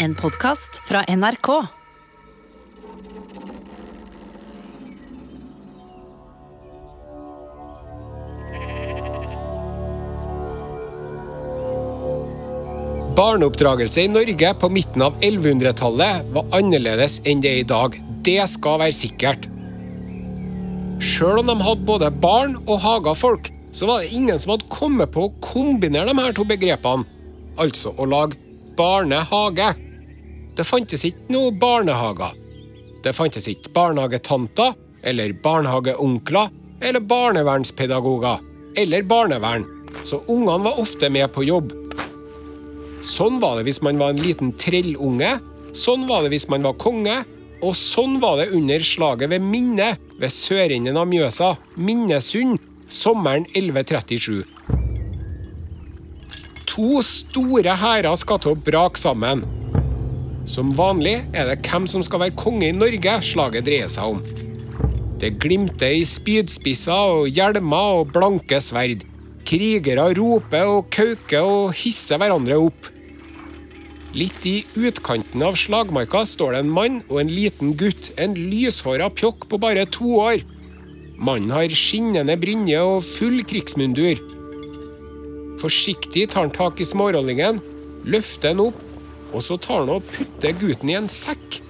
En podkast fra NRK. Barneoppdragelse i Norge på midten av 1100-tallet var annerledes enn det er i dag. Det skal være sikkert. Sjøl om de hadde både barn og hagafolk, så var det ingen som hadde kommet på å kombinere de her to begrepene, altså å lage barnehage. Det fantes ikke noe barnehager. Det fantes ikke barnehagetanter eller barnehageonkler eller barnevernspedagoger eller barnevern, så ungene var ofte med på jobb. Sånn var det hvis man var en liten trellunge, sånn var det hvis man var konge, og sånn var det under slaget ved Minne ved sørenden av Mjøsa, Minnesund, sommeren 1137. To store hærer skal til å brake sammen. Som vanlig er det hvem som skal være konge i Norge slaget dreier seg om. Det glimter i spydspisser og hjelmer og blanke sverd. Krigere roper og kauker og hisser hverandre opp. Litt i utkanten av slagmarka står det en mann og en liten gutt, en lyshåra pjokk på bare to år. Mannen har skinnende brynje og full krigsmundur. Forsiktig tar han tak i smårollingen, løfter den opp, og så tar han og putter gutten i en sekk.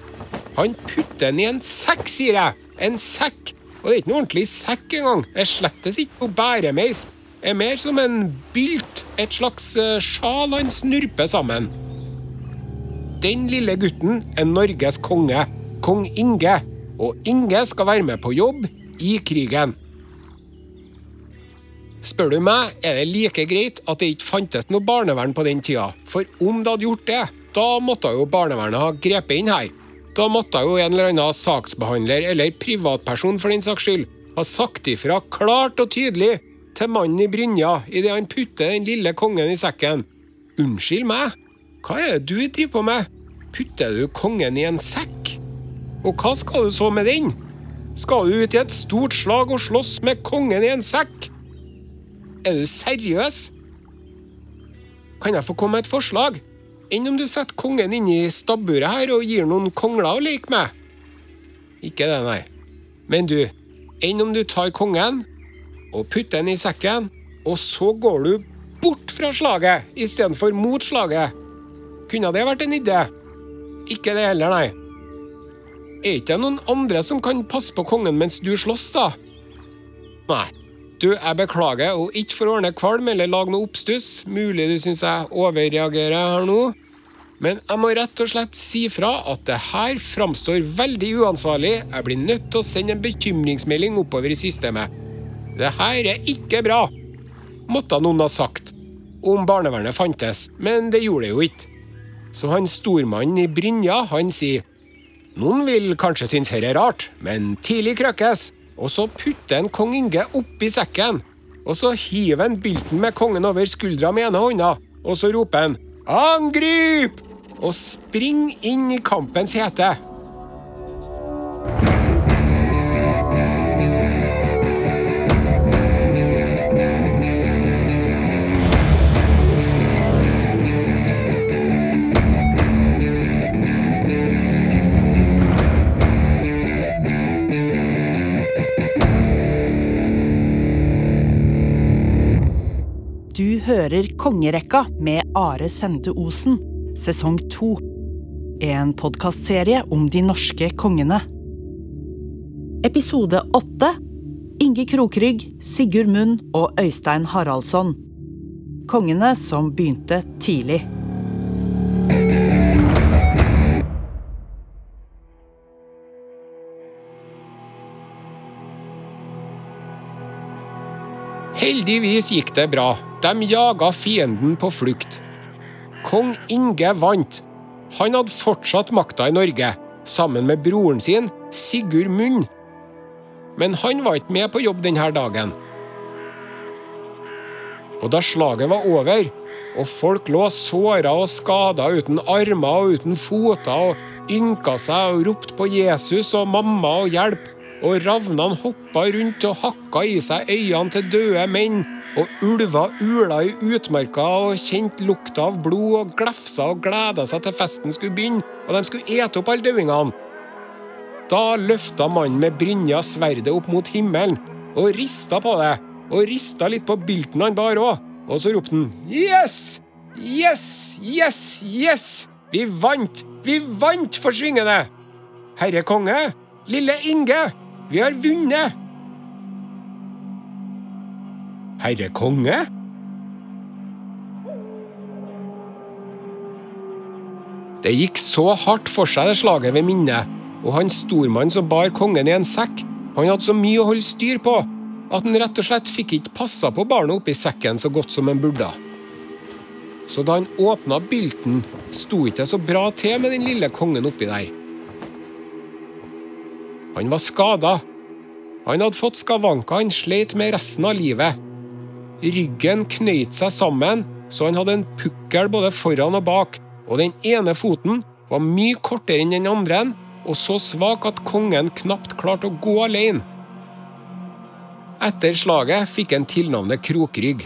Han putter den i en sekk, sier jeg! En sekk! Og det er ikke noe ordentlig sekk engang. Er slettes ikke noe bæremeis. Det er mer som en bylt, et slags eh, sjal han snurper sammen. Den lille gutten er Norges konge, kong Inge, og Inge skal være med på jobb i krigen. Spør du meg, er det like greit at det ikke fantes noe barnevern på den tida, for om det hadde gjort det, da måtte jo barnevernet ha grepet inn her. Da måtte jo en eller annen saksbehandler, eller privatperson for den saks skyld, ha sagt ifra klart og tydelig til mannen i brynja idet han putter den lille kongen i sekken. Unnskyld meg, hva er det du driver på med? Putter du kongen i en sekk? Og hva skal du så med den? Skal du ut i et stort slag og slåss med kongen i en sekk? Er du seriøs? Kan jeg få komme med et forslag? Enn om du setter kongen inn i stabburet her og gir noen kongler å leke med? Ikke det, nei. Men du, enn om du tar kongen og putter den i sekken, og så går du bort fra slaget istedenfor mot slaget? Kunne det vært en idé? Ikke det heller, nei. Er ikke det noen andre som kan passe på kongen mens du slåss, da? Nei. Du, jeg beklager, og ikke for å ordne kvalm eller lage noe oppstuss, mulig du syns jeg overreagerer her nå, men jeg må rett og slett si fra at det her framstår veldig uansvarlig. Jeg blir nødt til å sende en bekymringsmelding oppover i systemet. Det her er ikke bra, måtte noen ha sagt, om barnevernet fantes, men det gjorde det jo ikke. Så han stormannen i brynja, han sier noen vil kanskje synes dette er rart, men tidlig krøkkes. Og så putter en kong Inge oppi sekken. Og så hiver han bylten med kongen over skuldra med ene hånda, og så roper han 'angrip!' Og spring inn i kampens hete. Du hører Kongerekka med Are Sende Osen, sesong to. En podkastserie om de norske kongene. Episode åtte Inge Krokrygg, Sigurd Munn og Øystein Haraldsson. Kongene som begynte tidlig. Heldigvis gikk det bra. De jaga fienden på flukt. Kong Inge vant. Han hadde fortsatt makta i Norge, sammen med broren sin, Sigurd Munn. Men han var ikke med på jobb denne dagen. Og da slaget var over, og folk lå såra og skada uten armer og uten foter og ynka seg og ropte på Jesus og mamma og hjelp, og ravnene hoppa rundt og hakka i seg øynene til døde menn, Og ulver ula i utmarka og kjente lukta av blod og glefsa og gleda seg til festen skulle begynne, og de skulle ete opp alle dauingene. Da løfta mannen med brynja sverdet opp mot himmelen og rista på det, og rista litt på bylten han bar òg, og så ropte han Yes! Yes! Yes! Yes! Vi vant! Vi vant, forsvinger det! Herre konge, lille Inge, vi har vunnet! Herre konge? Det gikk så hardt for seg, det slaget ved minnet, og han stormann som bar kongen i en sekk, han hadde så mye å holde styr på at han rett og slett fikk ikke passa på barnet oppi sekken så godt som han burde. Så da han åpna bylten, sto ikke det så bra til med den lille kongen oppi der. Han var skada. Han hadde fått skavanker han sleit med resten av livet. Ryggen knøyt seg sammen, så han hadde en pukkel både foran og bak, og den ene foten var mye kortere enn den andre, og så svak at kongen knapt klarte å gå alene. Etter slaget fikk han tilnavnet Krokrygg.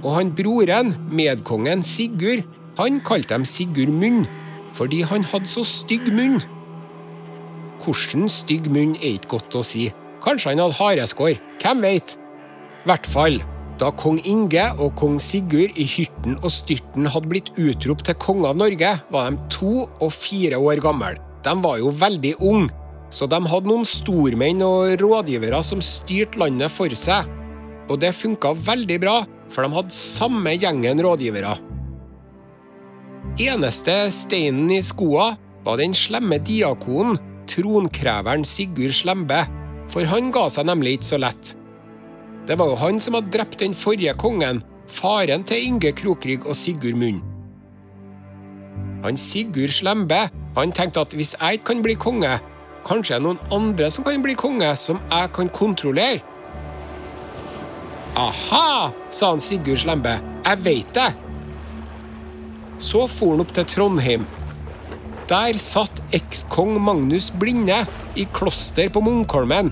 Og han broren, medkongen Sigurd, han kalte dem Sigurd Munn, fordi han hadde så stygg munn. Hvordan stygg munn er ikke godt å si. Kanskje han hadde hareskår, hvem veit? Hvert fall, da kong Inge og kong Sigurd i hyrten og styrten hadde blitt utropt til konge av Norge, var de to og fire år gamle. De var jo veldig unge, så de hadde noen stormenn og rådgivere som styrte landet for seg. Og det funka veldig bra, for de hadde samme gjengen rådgivere. Eneste steinen i skoa var den slemme diakonen, tronkreveren Sigurd Slembe, for han ga seg nemlig ikke så lett. Det var jo han som hadde drept den forrige kongen, faren til Inge Krokrygg og Sigurd Munn. Han Sigurd Slembe han tenkte at hvis jeg ikke kan bli konge, kanskje er det noen andre som kan bli konge, som jeg kan kontrollere. Aha, sa han Sigurd Slembe, jeg veit det. Så for han opp til Trondheim. Der satt ekskong Magnus Blinde i kloster på Munkholmen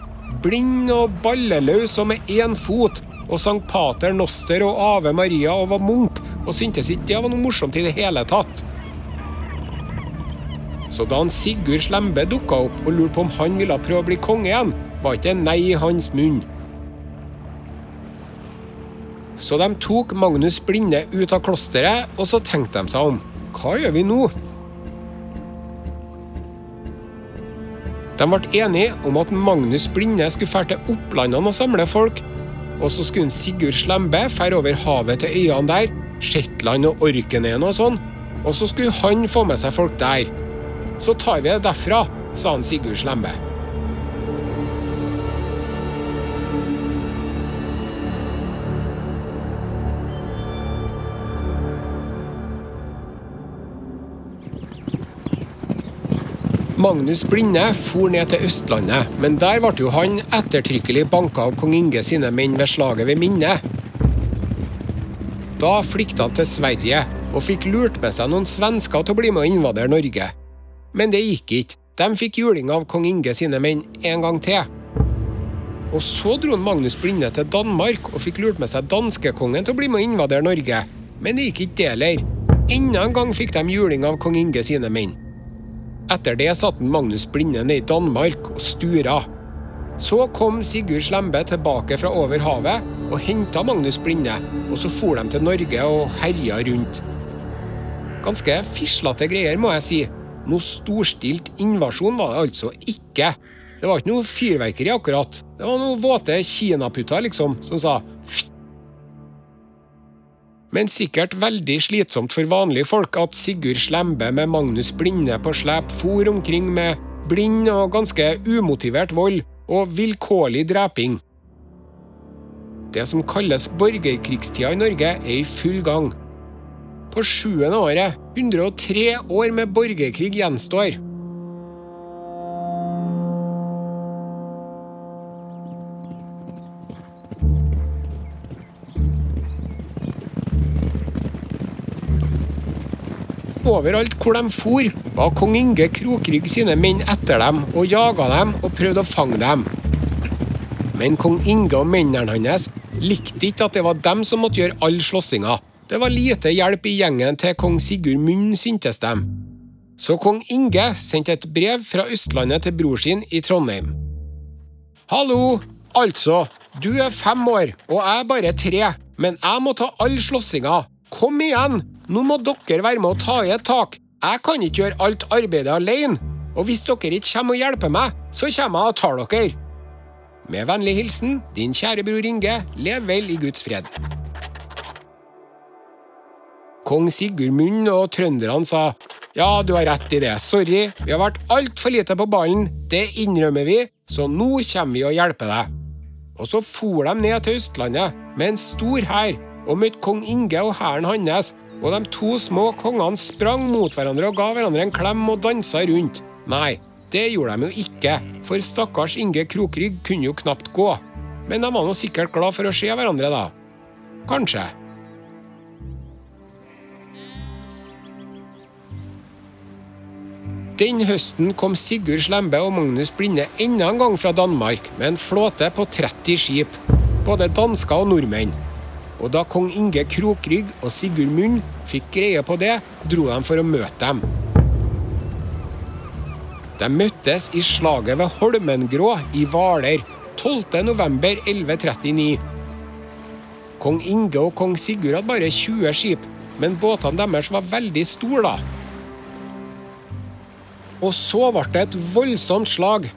blind og balleløs og med én fot, og sang Pater Noster og Ave Maria og var munk, og syntes ikke det var noe morsomt i det hele tatt. Så da han Sigurd Slembe dukka opp og lurte på om han ville prøve å bli konge igjen, var ikke nei i hans munn. Så de tok Magnus Blinde ut av klosteret, og så tenkte de seg om. Hva gjør vi nå? De ble enige om at Magnus Blinde skulle fære til Opplandene og samle folk. Og så skulle Sigurd Slembe fære over havet til øyene der, Shetland og Orknøyen og sånn. Og så skulle han få med seg folk der. Så tar vi det derfra, sa han Sigurd Slembe. Magnus Blinde for ned til Østlandet, men der ble jo han ettertrykkelig banka av kong Inge sine menn ved slaget ved Minne. Da flykta han til Sverige og fikk lurt med seg noen svensker til å bli med og invadere Norge. Men det gikk ikke. De fikk juling av kong Inge sine menn en gang til. Og så dro Magnus Blinde til Danmark og fikk lurt med seg danskekongen til å bli med og invadere Norge. Men det gikk ikke det heller. Enda en gang fikk de juling av kong Inge sine menn. Etter det satt Magnus Blinde ned i Danmark og stura. Så kom Sigurd Slembe tilbake fra over havet og henta Magnus Blinde, og så for de til Norge og herja rundt. Ganske fislete greier, må jeg si. Noe storstilt invasjon var det altså ikke. Det var ikke noe fyrverkeri, akkurat. Det var noen våte kinaputter, liksom, som sa Ftt men sikkert veldig slitsomt for vanlige folk at Sigurd Slembe med Magnus Blinde på slep for omkring med blind og ganske umotivert vold og vilkårlig dreping. Det som kalles borgerkrigstida i Norge, er i full gang. På sjuende året, 103 år med borgerkrig gjenstår. Overalt hvor de for, var kong Inge Krokrygg sine menn etter dem og jaga dem og prøvde å fange dem. Men kong Inge og mennene hans likte ikke at det var dem som måtte gjøre all slåssinga. Det var lite hjelp i gjengen til kong Sigurd Munn, syntes dem. Så kong Inge sendte et brev fra Østlandet til bror sin i Trondheim. Hallo! Altså, du er fem år, og jeg er bare tre, men jeg må ta all slåssinga. Kom igjen! Nå må dere være med å ta i et tak. Jeg kan ikke gjøre alt arbeidet alene. Og hvis dere ikke kommer og hjelper meg, så kommer jeg og tar dere. Med vennlig hilsen din kjære bror Inge. Lev vel i Guds fred. Kong Sigurd Munn og trønderne sa ja, du har rett i det, sorry, vi har vært altfor lite på ballen, det innrømmer vi, så nå kommer vi og hjelper deg. Og så for de ned til Østlandet med en stor hær og møtte kong Inge og hæren hans, og de to små kongene sprang mot hverandre og ga hverandre en klem og dansa rundt. Nei, det gjorde de jo ikke, for stakkars Inge Krokrygg kunne jo knapt gå. Men de var nå sikkert glad for å se hverandre, da. Kanskje. Den høsten kom Sigurd Slembe og Magnus Blinde enda en gang fra Danmark med en flåte på 30 skip, både dansker og nordmenn. Og da kong Inge Krokrygg og Sigurd Munn fikk greie på det, dro de for å møte dem. De møttes i slaget ved Holmengrå i Hvaler 12.11.1139. Kong Inge og kong Sigurd hadde bare 20 skip, men båtene deres var veldig store, da. Og så ble det et voldsomt slag.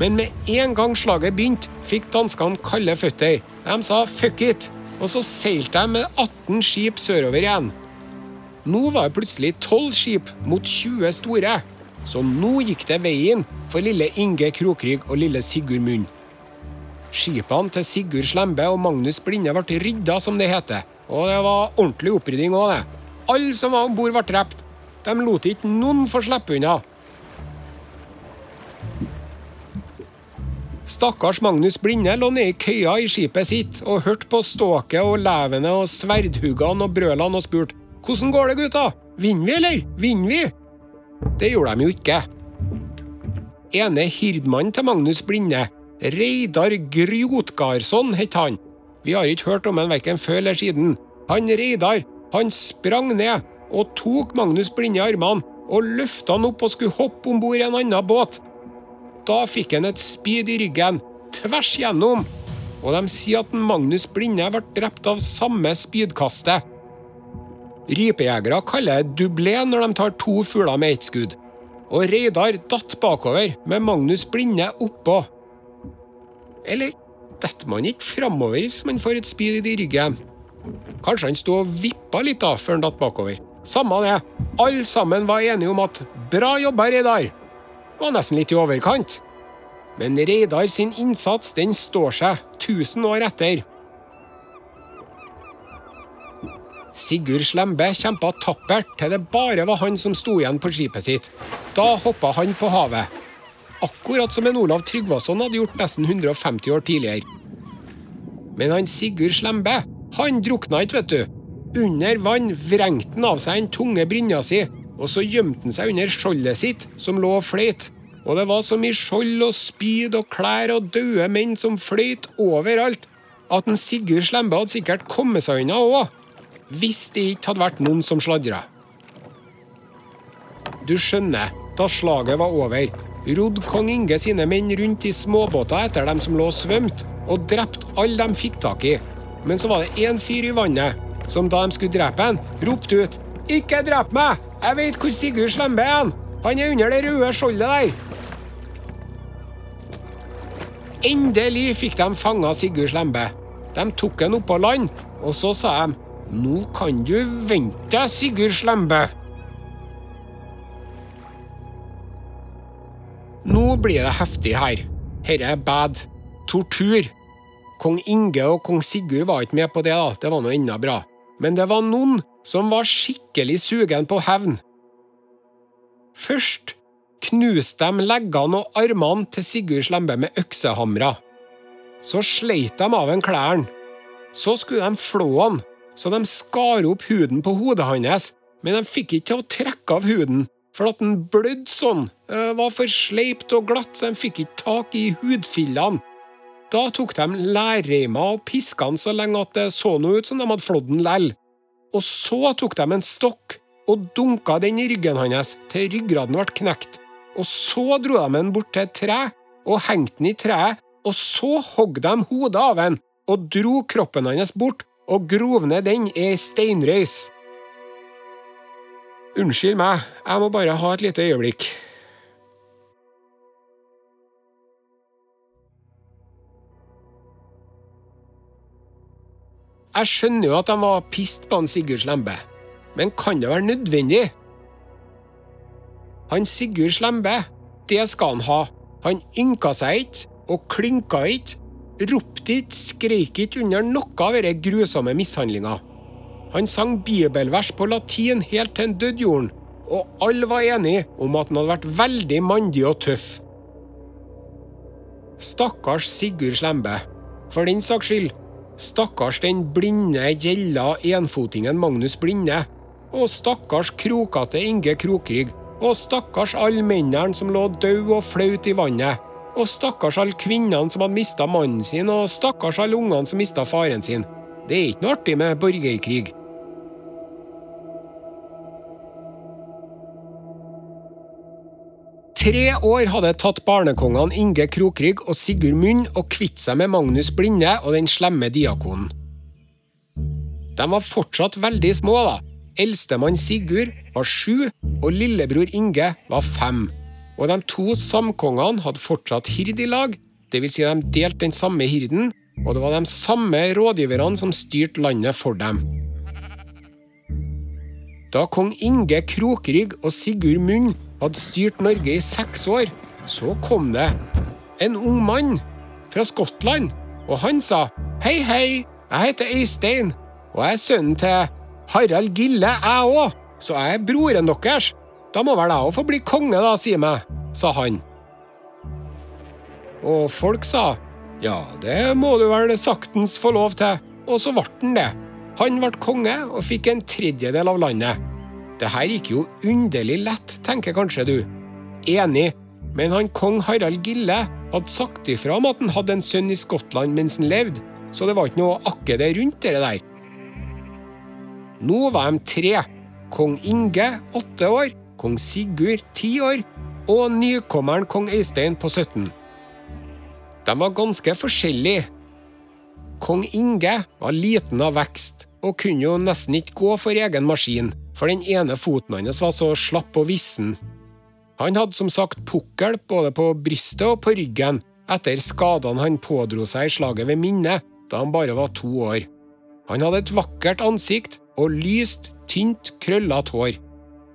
Men med en gang slaget begynte, fikk danskene kalde føtter. De sa 'fuck it', og så seilte de med 18 skip sørover igjen. Nå var det plutselig 12 skip mot 20 store. Så nå gikk det veien for lille Inge Krokrygg og lille Sigurd Munn. Skipene til Sigurd Slembe og Magnus Blinde ble rydda, som det heter. Og det var ordentlig opprydding òg, det. Alle som var om bord, ble drept. De lot ikke noen få slippe unna. Stakkars Magnus Blinde lå nede i køya i skipet sitt og hørte på ståket og levene og sverdhuggene og brølene og spurte hvordan går det, gutta? Vinner vi, eller? Vinner vi? Det gjorde de jo ikke. Ene hirdmannen til Magnus Blinde, Reidar Grotgardsson, het han. Vi har ikke hørt om han verken før eller siden. Han Reidar han sprang ned og tok Magnus Blinde i armene og løfta han opp og skulle hoppe om bord i en annen båt. Da fikk han et spyd i ryggen, tvers gjennom, og de sier at Magnus Blinde ble drept av samme spydkastet. Rypejegere kaller det dublé når de tar to fugler med ett skudd. Og Reidar datt bakover, med Magnus Blinde oppå. Eller detter man ikke framover hvis man får et spyd i ryggen? Kanskje han sto og vippa litt da, før han datt bakover. Samme det. Alle sammen var enige om at 'bra jobba, Reidar' var nesten litt i overkant. Men Reidar sin innsats den står seg 1000 år etter. Sigurd Slembe kjempa tappert til det bare var han som sto igjen på skipet sitt. Da hoppa han på havet. Akkurat som en Olav Tryggvason hadde gjort nesten 150 år tidligere. Men han Sigurd Slembe, han drukna ikke, vet du. Under vann vrengte han av seg den tunge brynja si og så gjemte han seg under skjoldet sitt, som lå og fløyt. Og det var så mye skjold og spyd og klær og døde menn som fløyt overalt, at en Sigurd Slembe hadde sikkert kommet seg unna òg, hvis det ikke hadde vært noen som sladra. Du skjønner, da slaget var over, rodde kong Inge sine menn rundt i småbåter etter dem som lå og svømte, og drepte alle de fikk tak i. Men så var det én fyr i vannet som da de skulle drepe han, ropte ut 'Ikke drep meg! Jeg vet hvor Sigurd Slembe er! Han er under det røde skjoldet der!' Endelig fikk de fanga Sigurd Slembe. De tok han opp på land, og så sa de 'Nå kan du vente deg, Sigurd Slembe'. Nå blir det heftig her. Herre er bad. Tortur. Kong Inge og kong Sigurd var ikke med på det, da. Det var nå enda bra. Men det var noen som var skikkelig sugen på hevn. Først knuste de leggene og armene til Sigurd Slembe med øksehamra. Så sleit de av en klærne. Så skulle de flå han, så de skar opp huden på hodet hans, men de fikk ikke til å trekke av huden, for at den blødde sånn, det var for sleipt og glatt, så de fikk ikke tak i hudfillene. Da tok de lærreima og piska han så lenge at det så noe ut som de hadde flådd den lell. Og så tok de en stokk og dunka den i ryggen hans til ryggraden ble knekt. Og så dro de den bort til et tre og hengte den i treet, og så hogg de hodet av den og dro kroppen hans bort og grov ned den i ei steinrøys. Unnskyld meg, jeg må bare ha et lite øyeblikk. Jeg skjønner jo at de var pissed på han Sigurd Slembe, men kan det være nødvendig? Han Sigurd Slembe, det skal han ha. Han ynka seg ikke og klinka ikke, ropte ikke, skreik ikke under noe av denne grusomme mishandlinga. Han sang bibelvers på latin helt til han døde jorden, og alle var enige om at han hadde vært veldig mandig og tøff. Stakkars Sigurd Slembe. For den saks skyld, stakkars den blinde, gjelda enfotingen Magnus Blinde. Og stakkars krokete Inge Krokrygg. Og stakkars alle mennene som lå døde og flaut i vannet. Og stakkars alle kvinnene som hadde mista mannen sin, og stakkars alle ungene som mista faren sin. Det er ikke noe artig med borgerkrig. Tre år hadde tatt barnekongene Inge Krokrygg og Sigurd Munn å kvitte seg med Magnus Blinde og den slemme diakonen. De var fortsatt veldig små, da. Eldstemann Sigurd var sju, og lillebror Inge var fem. Og de to samkongene hadde fortsatt hird i lag, dvs. Si de delte den samme hirden, og det var de samme rådgiverne som styrte landet for dem. Da kong Inge Krokrygg og Sigurd Munn hadde styrt Norge i seks år, så kom det en ung mann fra Skottland, og han sa hei, hei, jeg heter Øystein, og jeg er sønnen til Harald Gille, jeg òg, så jeg er broren deres. Da må vel jeg òg få bli konge, da, si meg, sa han. Og folk sa ja, det må du vel saktens få lov til, og så ble han det. Han ble konge og fikk en tredjedel av landet. Det her gikk jo underlig lett, tenker kanskje du. Enig, men han kong Harald Gille hadde sagt ifra om at han hadde en sønn i Skottland mens han levde, så det var ikke noe akke det rundt det der. Nå var de tre. Kong Inge åtte år, kong Sigurd ti år og nykommeren kong Øystein på 17. De var ganske forskjellige. Kong Inge var liten av vekst og kunne jo nesten ikke gå for egen maskin for den ene foten hans var så slapp og vissen. Han hadde som sagt pukkel både på brystet og på ryggen etter skadene han pådro seg i slaget ved Minne da han bare var to år. Han hadde et vakkert ansikt og lyst, tynt, krøllete hår.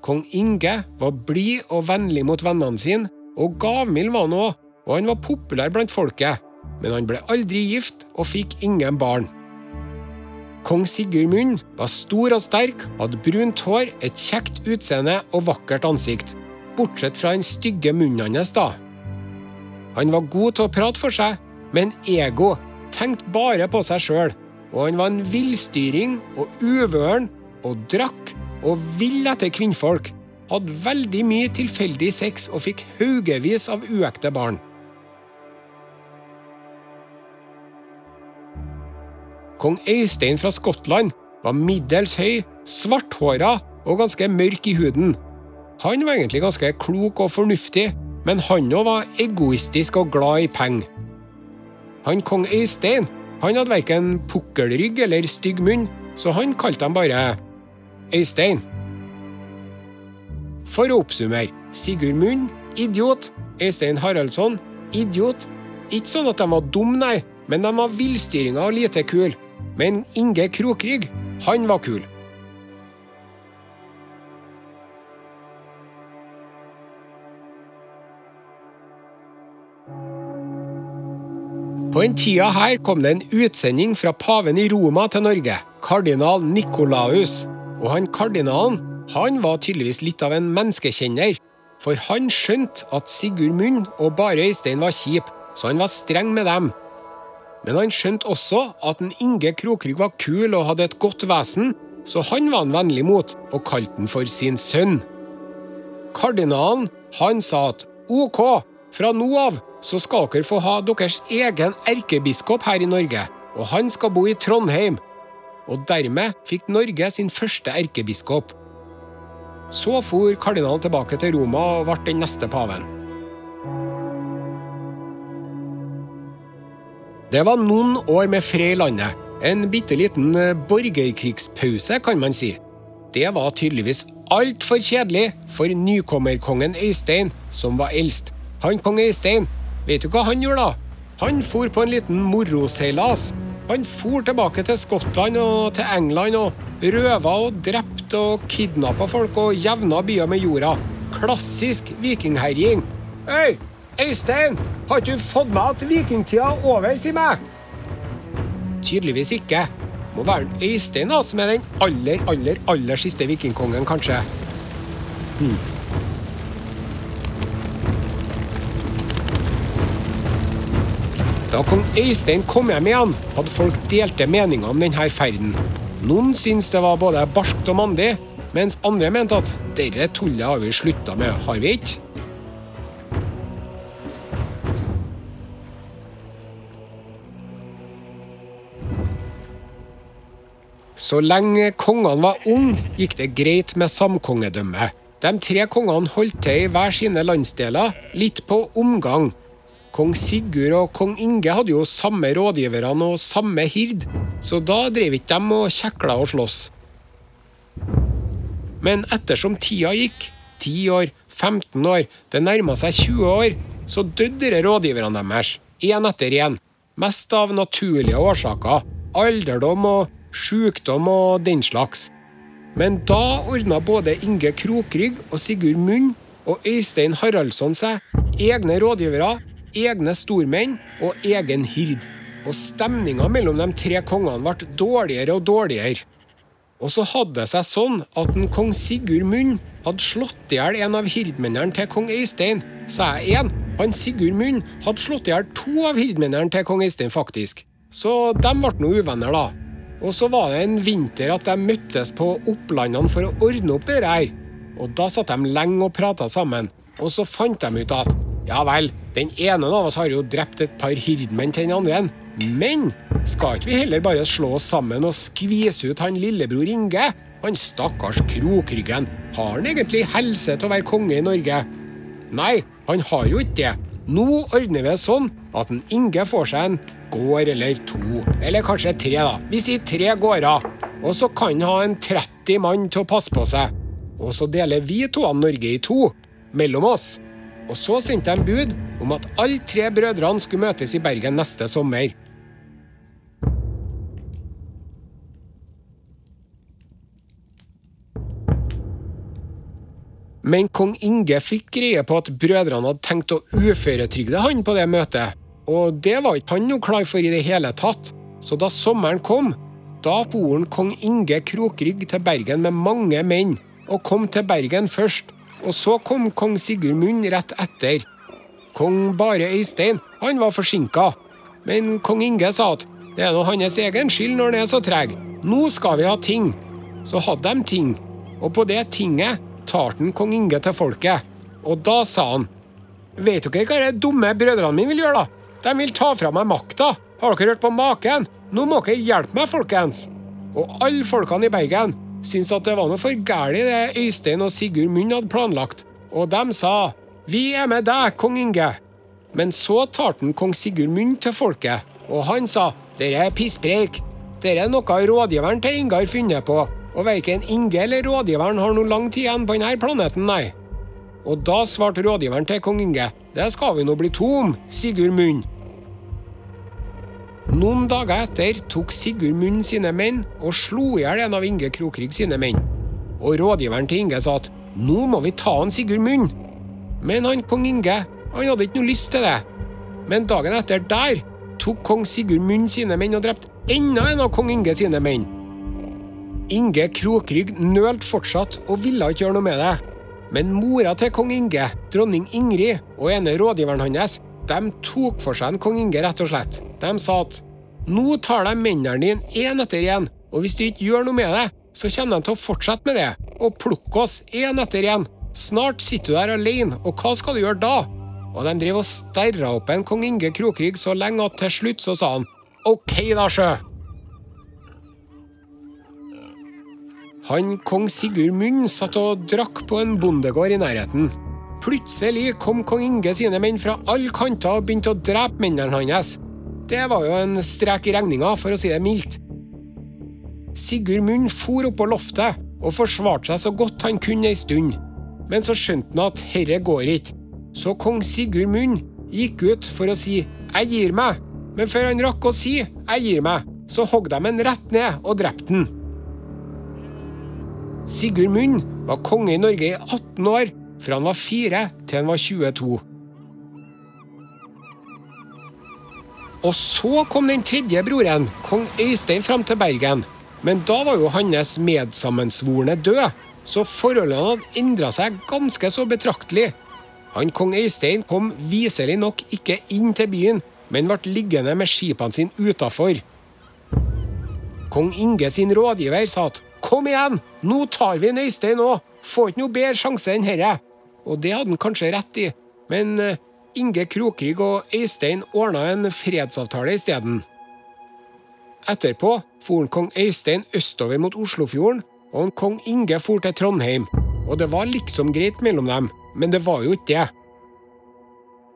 Kong Inge var blid og vennlig mot vennene sine, og gavmild var han òg, og han var populær blant folket, men han ble aldri gift og fikk ingen barn. Kong Sigurd var stor og sterk, hadde brunt hår, et kjekt utseende og vakkert ansikt. Bortsett fra den stygge munnen hans, da. Han var god til å prate for seg, men ego tenkte bare på seg sjøl. Og han var en villstyring og uvøren og drakk og vill etter kvinnfolk. Hadde veldig mye tilfeldig sex og fikk haugevis av uekte barn. Kong Eistein fra Skottland var middels høy, svarthåra og ganske mørk i huden. Han var egentlig ganske klok og fornuftig, men han òg var egoistisk og glad i penger. Han kong Øystein han hadde verken pukkelrygg eller stygg munn, så han kalte dem bare Øystein. For å oppsummere Sigurd Munn idiot. Øystein Haraldsson idiot. Ikke sånn at de var dumme, nei, men de var villstyringa og lite kule. Men Inge Krokrygg, han var kul. På den tida her kom det en utsending fra paven i Roma til Norge, kardinal Nikolaus. Og han kardinalen han var tydeligvis litt av en menneskekjenner. For han skjønte at Sigurd Munn og Bare Øystein var kjip, så han var streng med dem. Men han skjønte også at en Inge Krokrygg var kul og hadde et godt vesen, så han var han vennlig mot og kalte han for sin sønn. Kardinalen han sa at ok, Fra nå av så skal dere få ha deres egen erkebiskop her i Norge, og han skal bo i Trondheim. Og dermed fikk Norge sin første erkebiskop. Så for kardinalen tilbake til Roma og ble den neste paven. Det var noen år med fred i landet. En bitte liten eh, borgerkrigspause, kan man si. Det var tydeligvis altfor kjedelig for nykommerkongen Øystein, som var eldst. Han kong Øystein, vet du hva han gjorde da? Han for på en liten moroseilas. Han for tilbake til Skottland og til England og røva og drepte og kidnappa folk og jevna byer med jorda. Klassisk vikingherjing. Hei, Øystein! Har ikke du fått med at vikingtida er over, si meg? Tydeligvis ikke. Må være Øystein da, som er den aller, aller, aller siste vikingkongen, kanskje. Hmm. Da kong Øystein kom hjem igjen, hadde folk delte meninger om denne ferden. Noen syntes det var både barskt og mandig, mens andre mente at dette tullet har vi slutta med, har vi ikke? Så lenge kongene var unge, gikk det greit med samkongedømme. De tre kongene holdt til i hver sine landsdeler, litt på omgang. Kong Sigurd og kong Inge hadde jo samme rådgiverne og samme hird, så da drev ikke de og kjekla og sloss. Men ettersom tida gikk, 10 år, 15 år, det nærma seg 20 år, så døde rådgiverne deres, én etter én. Mest av naturlige årsaker, alderdom og sjukdom og den slags. Men da ordna både Inge Krokrygg og Sigurd Munn og Øystein Haraldsson seg egne rådgivere, egne stormenn og egen hird. Og stemninga mellom de tre kongene ble dårligere og dårligere. Og så hadde det seg sånn at en kong Sigurd Munn hadde slått i hjel en av hirdmennene til kong Øystein. Sa jeg én? Han Sigurd Munn hadde slått i hjel to av hirdmennene til kong Øystein, faktisk. Så de ble nå uvenner, da. Og så var det en vinter at de møttes på Opplandene for å ordne opp det her. Og da satt de lenge og prata sammen, og så fant de ut at ja vel, den ene av oss har jo drept et par hirdmenn til den andre, men skal ikke vi heller bare slå oss sammen og skvise ut han lillebror Inge? Han stakkars Krokryggen, har han egentlig helse til å være konge i Norge? Nei, han har jo ikke det. Nå ordner vi det sånn at en Inge får seg en gård eller to, eller kanskje tre, da. Vi sier tre gårder. Og så kan han ha en 30 mann til å passe på seg. Og så deler vi to av Norge i to, mellom oss. Og så sendte de bud om at alle tre brødrene skulle møtes i Bergen neste sommer. Men kong Inge fikk greie på at brødrene hadde tenkt å uføretrygde han på det møtet, og det var ikke han noe klar for i det hele tatt. Så da sommeren kom, da for kong Inge Krokrygg til Bergen med mange menn, og kom til Bergen først. Og så kom kong Sigurd Munn rett etter. Kong Bare Øystein han var forsinka, men kong Inge sa at det er nå hans egen skyld når han er så treg. Nå skal vi ha ting. Så hadde de ting, og på det tinget talte kong Inge til folket. Og da sa han Vet dere hva de dumme brødrene mine vil gjøre, da? De vil ta fra meg makta. Har dere hørt på maken? Nå må dere hjelpe meg, folkens. Og alle folkene i Bergen syntes at det var noe for galt det Øystein og Sigurd Munn hadde planlagt. Og de sa Vi er med deg, kong Inge. Men så talte kong Sigurd Munn til folket, og han sa Dere er pisspreik. Dere er noe rådgiveren til Inge har funnet på, og verken Inge eller rådgiveren har noe lang tid igjen på denne planeten, nei. Og da svarte rådgiveren til kong Inge Det skal vi nå bli to om, Sigurd Munn. Noen dager etter tok Sigurd Munn sine menn og slo i hjel en av Inge Krokrygg sine menn. Og rådgiveren til Inge sa at nå må vi ta han Sigurd Munn. Men han kong Inge han hadde ikke noe lyst til det. Men dagen etter der tok kong Sigurd Munn sine menn og drepte enda en av kong Inge sine menn. Inge Krokrygg nølte fortsatt og ville ikke gjøre noe med det. Men mora til kong Inge, dronning Ingrid, og ene rådgiveren hans de tok for seg en kong Inge, rett og slett. De sa at nå tar de mennene dine én etter én, og hvis du ikke gjør noe med det, så kommer de til å fortsette med det, og plukke oss én etter én. Snart sitter du der alene, og hva skal du gjøre da? og de drev og sterra opp en kong Inge Krokrygg så lenge at til slutt så sa han OK da, sjø. Han kong Sigurd Munn satt og drakk på en bondegård i nærheten. Plutselig kom kong Inge sine menn fra alle kanter og begynte å drepe mennene hans. Det var jo en strek i regninga, for å si det mildt. Sigurd Munn for opp på loftet og forsvarte seg så godt han kunne ei stund. Men så skjønte han at herre går ikke. Så kong Sigurd Munn gikk ut for å si 'jeg gir meg', men før han rakk å si 'jeg gir meg', så hogg de ham rett ned og drepte han. Sigurd Munn var konge i Norge i 18 år, fra han var 4 til han var 22. Og så kom den tredje broren, kong Øystein, fram til Bergen. Men da var jo hans medsammensvorne død, så forholdene hadde endra seg ganske så betraktelig. Han kong Øystein kom viselig nok ikke inn til byen, men ble liggende med skipene sine utafor. Kong Inge sin rådgiver sa at kom igjen, nå tar vi en Øystein òg, får ikke noe bedre sjanse enn herre. Og det hadde han kanskje rett i, men eh, Inge Krokrig og Øystein ordna en fredsavtale isteden. Etterpå for kong Øystein østover mot Oslofjorden, og kong Inge for til Trondheim. Og det var liksom greit mellom dem, men det var jo ikke det.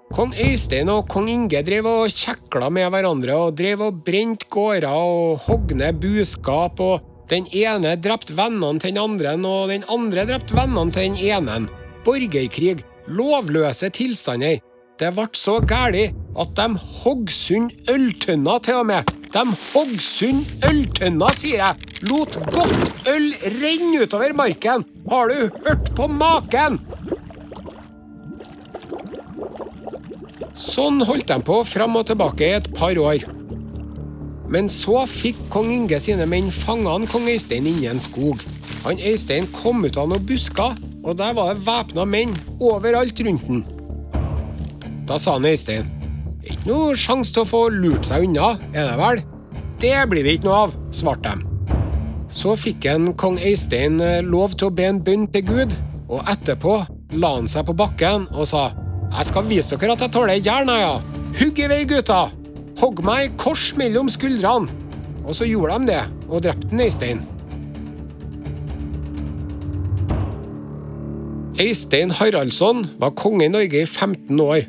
Kong Øystein og kong Inge drev og kjekla med hverandre og drev og brente gårder og hogg ned buskap, og den ene drepte vennene til den andre, og den andre drepte vennene til den ene. Borgerkrig, lovløse tilstander. Det ble så galt at de hogg sund øltønner til og med. De hogg sund øltønner, sier jeg. Lot godt øl renne utover marken. Har du hørt på maken? Sånn holdt de på fram og tilbake i et par år. Men så fikk kong Inge sine menn fanga kong Øystein inni en skog. Han Øystein kom ut av noen busker, og der var det væpna menn overalt rundt den. Da sa han Øystein ikke noe sjanse til å få lurt seg unna, er det vel? Det blir det ikke noe av, svarte de. Så fikk en kong Øystein eh, lov til å be en bønn til Gud, og etterpå la han seg på bakken og sa jeg skal vise dere at jeg tåler jern, ja. Hugg i vei, gutta! Hogg meg kors mellom skuldrene. Og så gjorde de det, og drepte Øystein. Øystein Haraldsson var konge i Norge i 15 år.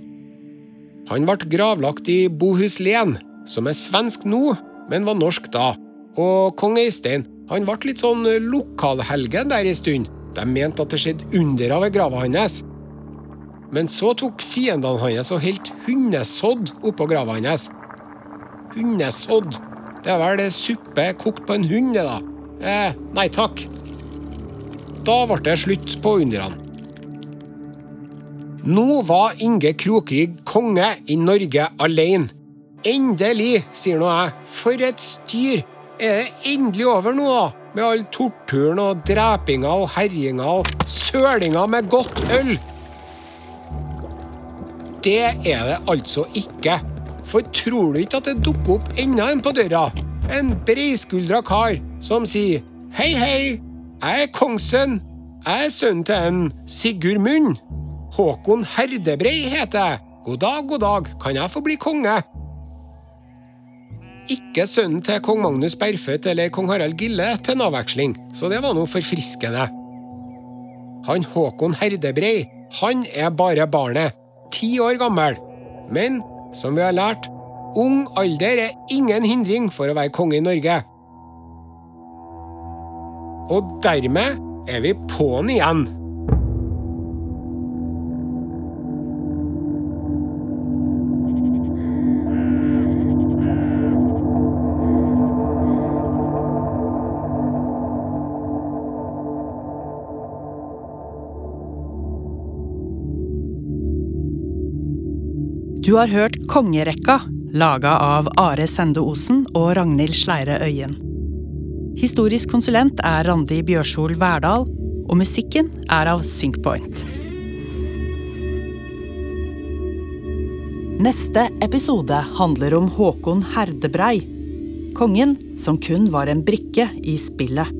Han ble gravlagt i Bohuslän, som er svensk nå, men var norsk da. Og kong Øystein han ble litt sånn lokalhelgen der en stund. De mente at det skjedde under ved grava hans. Men så tok fiendene hans og helt hundesodd oppå grava hans. Hundesodd? Det er vel suppe kokt på en hund, det, da. Eh, nei takk. Da ble det slutt på underne. Nå var Inge Krokrig konge i Norge alene. Endelig, sier nå jeg. For et styr! Er det endelig over nå, da? Med all torturen og drepinga og herjinga og sølinga med godt øl? Det er det altså ikke. For tror du ikke at det dukker opp enda en på døra? En breiskuldra kar som sier Hei, hei, jeg er kongssønn. Jeg er sønnen til en Sigurd Munn. Håkon Herdebrei heter jeg. God dag, god dag, kan jeg få bli konge? Ikke sønnen til kong Magnus Berføt eller kong Harald Gille til en avveksling, så det var noe forfriskende. Han Håkon Herdebrei, han er bare barnet, ti år gammel. Men som vi har lært, ung alder er ingen hindring for å være konge i Norge. Og dermed er vi på'n igjen. Du har hørt Kongerekka, laga av Are Sende Osen og Ragnhild Sleire Øyen. Historisk konsulent er Randi Bjørsol Verdal, og musikken er av Synkpoint. Neste episode handler om Håkon Herdebrei, kongen som kun var en brikke i spillet.